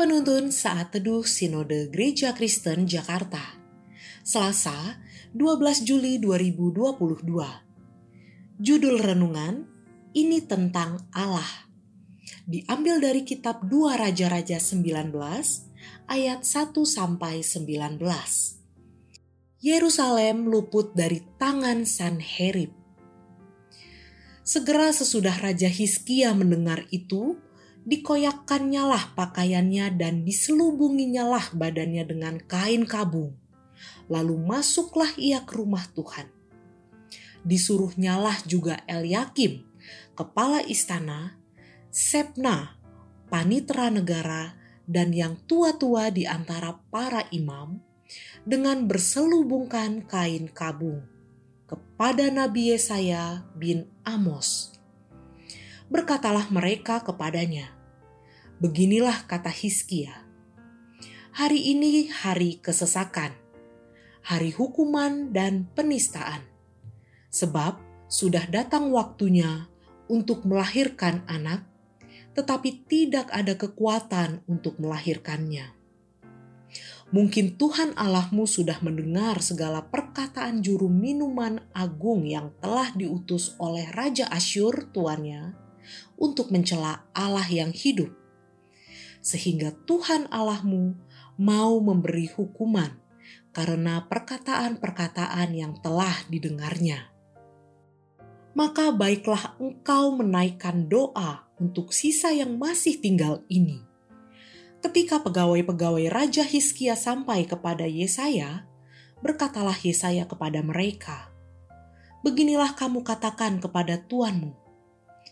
Penuntun Saat Teduh Sinode Gereja Kristen Jakarta. Selasa 12 Juli 2022 Judul Renungan Ini Tentang Allah. Diambil dari kitab 2 Raja-Raja 19 ayat 1 sampai 19 Yerusalem luput dari tangan Sanherib. Segera sesudah Raja Hiskia mendengar itu, dikoyakkannya lah pakaiannya dan diselubunginya lah badannya dengan kain kabung. Lalu masuklah ia ke rumah Tuhan. Disuruhnyalah juga Eliakim, kepala istana, Sepna, panitera negara, dan yang tua-tua di antara para imam, dengan berselubungkan kain kabung kepada Nabi Yesaya bin Amos berkatalah mereka kepadanya, Beginilah kata Hiskia, hari ini hari kesesakan, hari hukuman dan penistaan, sebab sudah datang waktunya untuk melahirkan anak, tetapi tidak ada kekuatan untuk melahirkannya. Mungkin Tuhan Allahmu sudah mendengar segala perkataan juru minuman agung yang telah diutus oleh Raja Asyur tuannya, untuk mencela Allah yang hidup, sehingga Tuhan Allahmu mau memberi hukuman karena perkataan-perkataan yang telah didengarnya. Maka baiklah engkau menaikkan doa untuk sisa yang masih tinggal ini. Ketika pegawai-pegawai Raja Hiskia sampai kepada Yesaya, berkatalah Yesaya kepada mereka, Beginilah kamu katakan kepada tuanmu,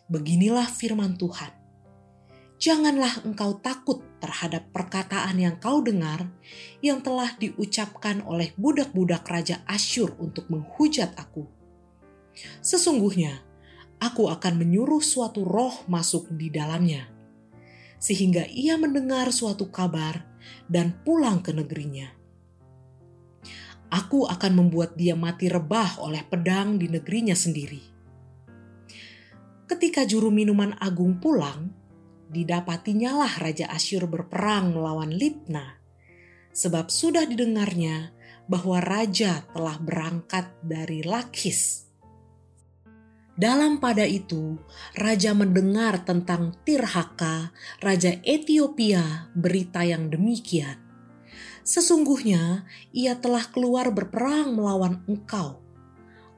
Beginilah firman Tuhan. Janganlah engkau takut terhadap perkataan yang kau dengar yang telah diucapkan oleh budak-budak Raja Asyur untuk menghujat aku. Sesungguhnya, aku akan menyuruh suatu roh masuk di dalamnya, sehingga ia mendengar suatu kabar dan pulang ke negerinya. Aku akan membuat dia mati rebah oleh pedang di negerinya sendiri Ketika juru minuman agung pulang, didapatinya lah Raja Asyur berperang melawan Libna, sebab sudah didengarnya bahwa raja telah berangkat dari Lakis. Dalam pada itu, raja mendengar tentang Tirhaka, raja Ethiopia, berita yang demikian. Sesungguhnya ia telah keluar berperang melawan engkau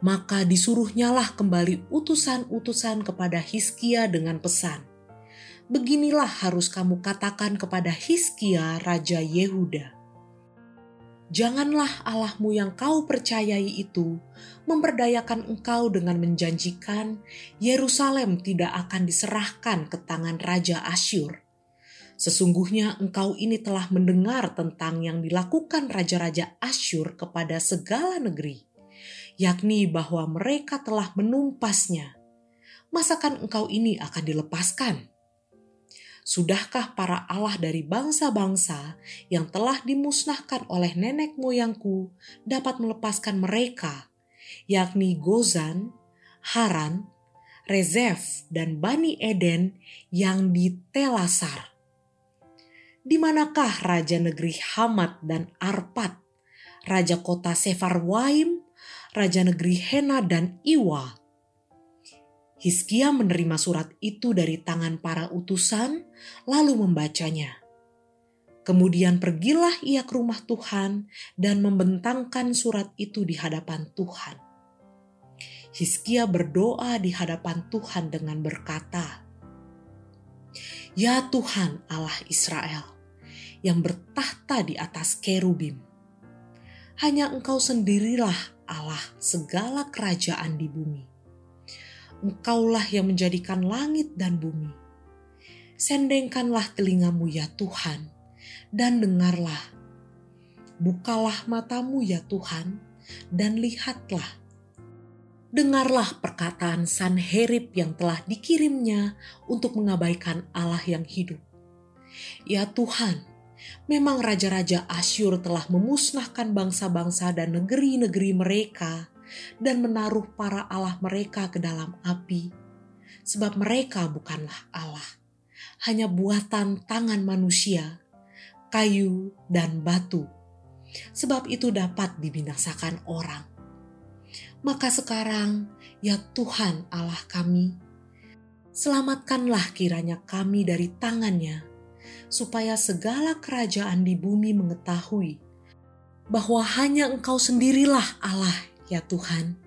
maka disuruhnyalah kembali utusan-utusan kepada Hiskia dengan pesan. Beginilah harus kamu katakan kepada Hiskia Raja Yehuda. Janganlah Allahmu yang kau percayai itu memperdayakan engkau dengan menjanjikan Yerusalem tidak akan diserahkan ke tangan Raja Asyur. Sesungguhnya engkau ini telah mendengar tentang yang dilakukan raja-raja Asyur kepada segala negeri yakni bahwa mereka telah menumpasnya. Masakan engkau ini akan dilepaskan? Sudahkah para Allah dari bangsa-bangsa yang telah dimusnahkan oleh nenek moyangku dapat melepaskan mereka, yakni Gozan, Haran, Rezef, dan Bani Eden yang di Telasar? Di manakah raja negeri Hamad dan Arpad, raja kota Sefarwaim, raja negeri Hena dan Iwa. Hiskia menerima surat itu dari tangan para utusan, lalu membacanya. Kemudian pergilah ia ke rumah Tuhan dan membentangkan surat itu di hadapan Tuhan. Hiskia berdoa di hadapan Tuhan dengan berkata, "Ya Tuhan Allah Israel, yang bertahta di atas kerubim, hanya Engkau sendirilah Allah segala kerajaan di bumi. Engkaulah yang menjadikan langit dan bumi. Sendengkanlah telingamu ya Tuhan, dan dengarlah. Bukalah matamu ya Tuhan, dan lihatlah. Dengarlah perkataan Sanherib yang telah dikirimnya untuk mengabaikan Allah yang hidup. Ya Tuhan, Memang raja-raja Asyur telah memusnahkan bangsa-bangsa dan negeri-negeri mereka dan menaruh para allah mereka ke dalam api. Sebab mereka bukanlah Allah, hanya buatan tangan manusia, kayu, dan batu, sebab itu dapat dibinasakan orang. Maka sekarang, ya Tuhan Allah kami, selamatkanlah kiranya kami dari tangannya, supaya segala kerajaan di bumi mengetahui bahwa hanya Engkau sendirilah Allah, ya Tuhan.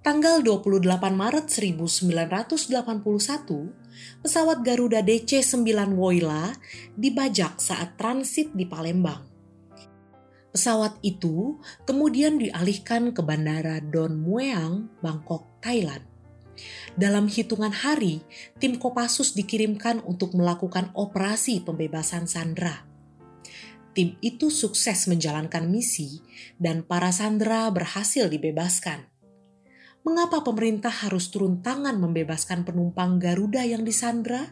Tanggal 28 Maret 1981, pesawat Garuda DC-9 Woyla dibajak saat transit di Palembang. Pesawat itu kemudian dialihkan ke Bandara Don Mueang, Bangkok, Thailand. Dalam hitungan hari, tim Kopassus dikirimkan untuk melakukan operasi pembebasan sandera. Tim itu sukses menjalankan misi dan para sandera berhasil dibebaskan mengapa pemerintah harus turun tangan membebaskan penumpang Garuda yang disandra?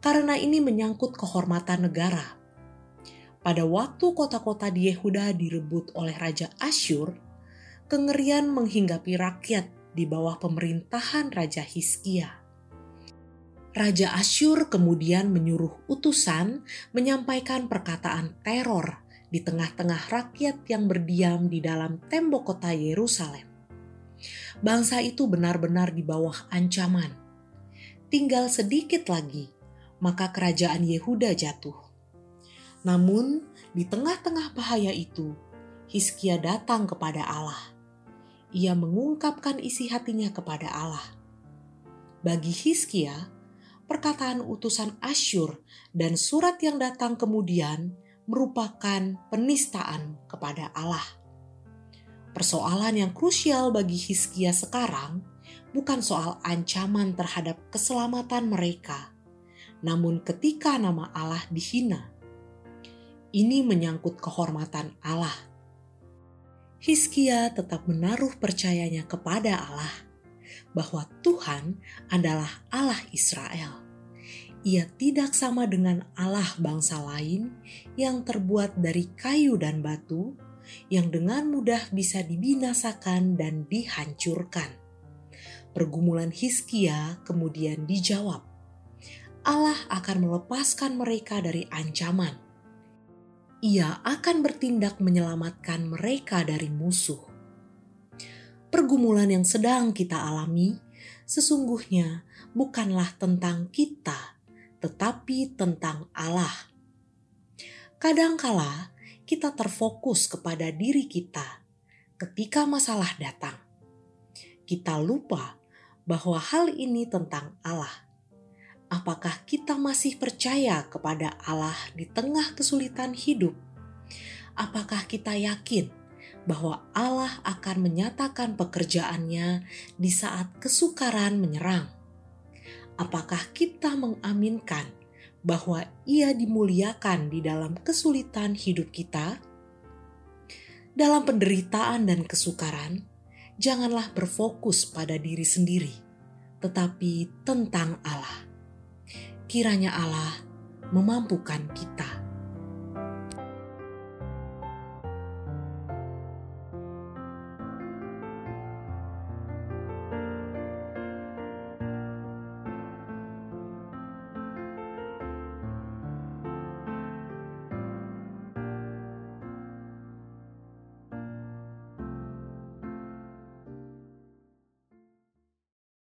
Karena ini menyangkut kehormatan negara. Pada waktu kota-kota di Yehuda direbut oleh Raja Asyur, kengerian menghinggapi rakyat di bawah pemerintahan Raja Hiskia. Raja Asyur kemudian menyuruh utusan menyampaikan perkataan teror di tengah-tengah rakyat yang berdiam di dalam tembok kota Yerusalem bangsa itu benar-benar di bawah ancaman. Tinggal sedikit lagi, maka kerajaan Yehuda jatuh. Namun, di tengah-tengah bahaya itu, Hiskia datang kepada Allah. Ia mengungkapkan isi hatinya kepada Allah. Bagi Hiskia, perkataan utusan Asyur dan surat yang datang kemudian merupakan penistaan kepada Allah. Persoalan yang krusial bagi Hiskia sekarang bukan soal ancaman terhadap keselamatan mereka, namun ketika nama Allah dihina. Ini menyangkut kehormatan Allah. Hiskia tetap menaruh percayanya kepada Allah bahwa Tuhan adalah Allah Israel. Ia tidak sama dengan Allah bangsa lain yang terbuat dari kayu dan batu, yang dengan mudah bisa dibinasakan dan dihancurkan. Pergumulan Hiskia kemudian dijawab. Allah akan melepaskan mereka dari ancaman. Ia akan bertindak menyelamatkan mereka dari musuh. Pergumulan yang sedang kita alami sesungguhnya bukanlah tentang kita, tetapi tentang Allah. Kadangkala kita terfokus kepada diri kita ketika masalah datang. Kita lupa bahwa hal ini tentang Allah. Apakah kita masih percaya kepada Allah di tengah kesulitan hidup? Apakah kita yakin bahwa Allah akan menyatakan pekerjaannya di saat kesukaran menyerang? Apakah kita mengaminkan bahwa Ia dimuliakan di dalam kesulitan hidup kita, dalam penderitaan dan kesukaran, janganlah berfokus pada diri sendiri, tetapi tentang Allah. Kiranya Allah memampukan kita.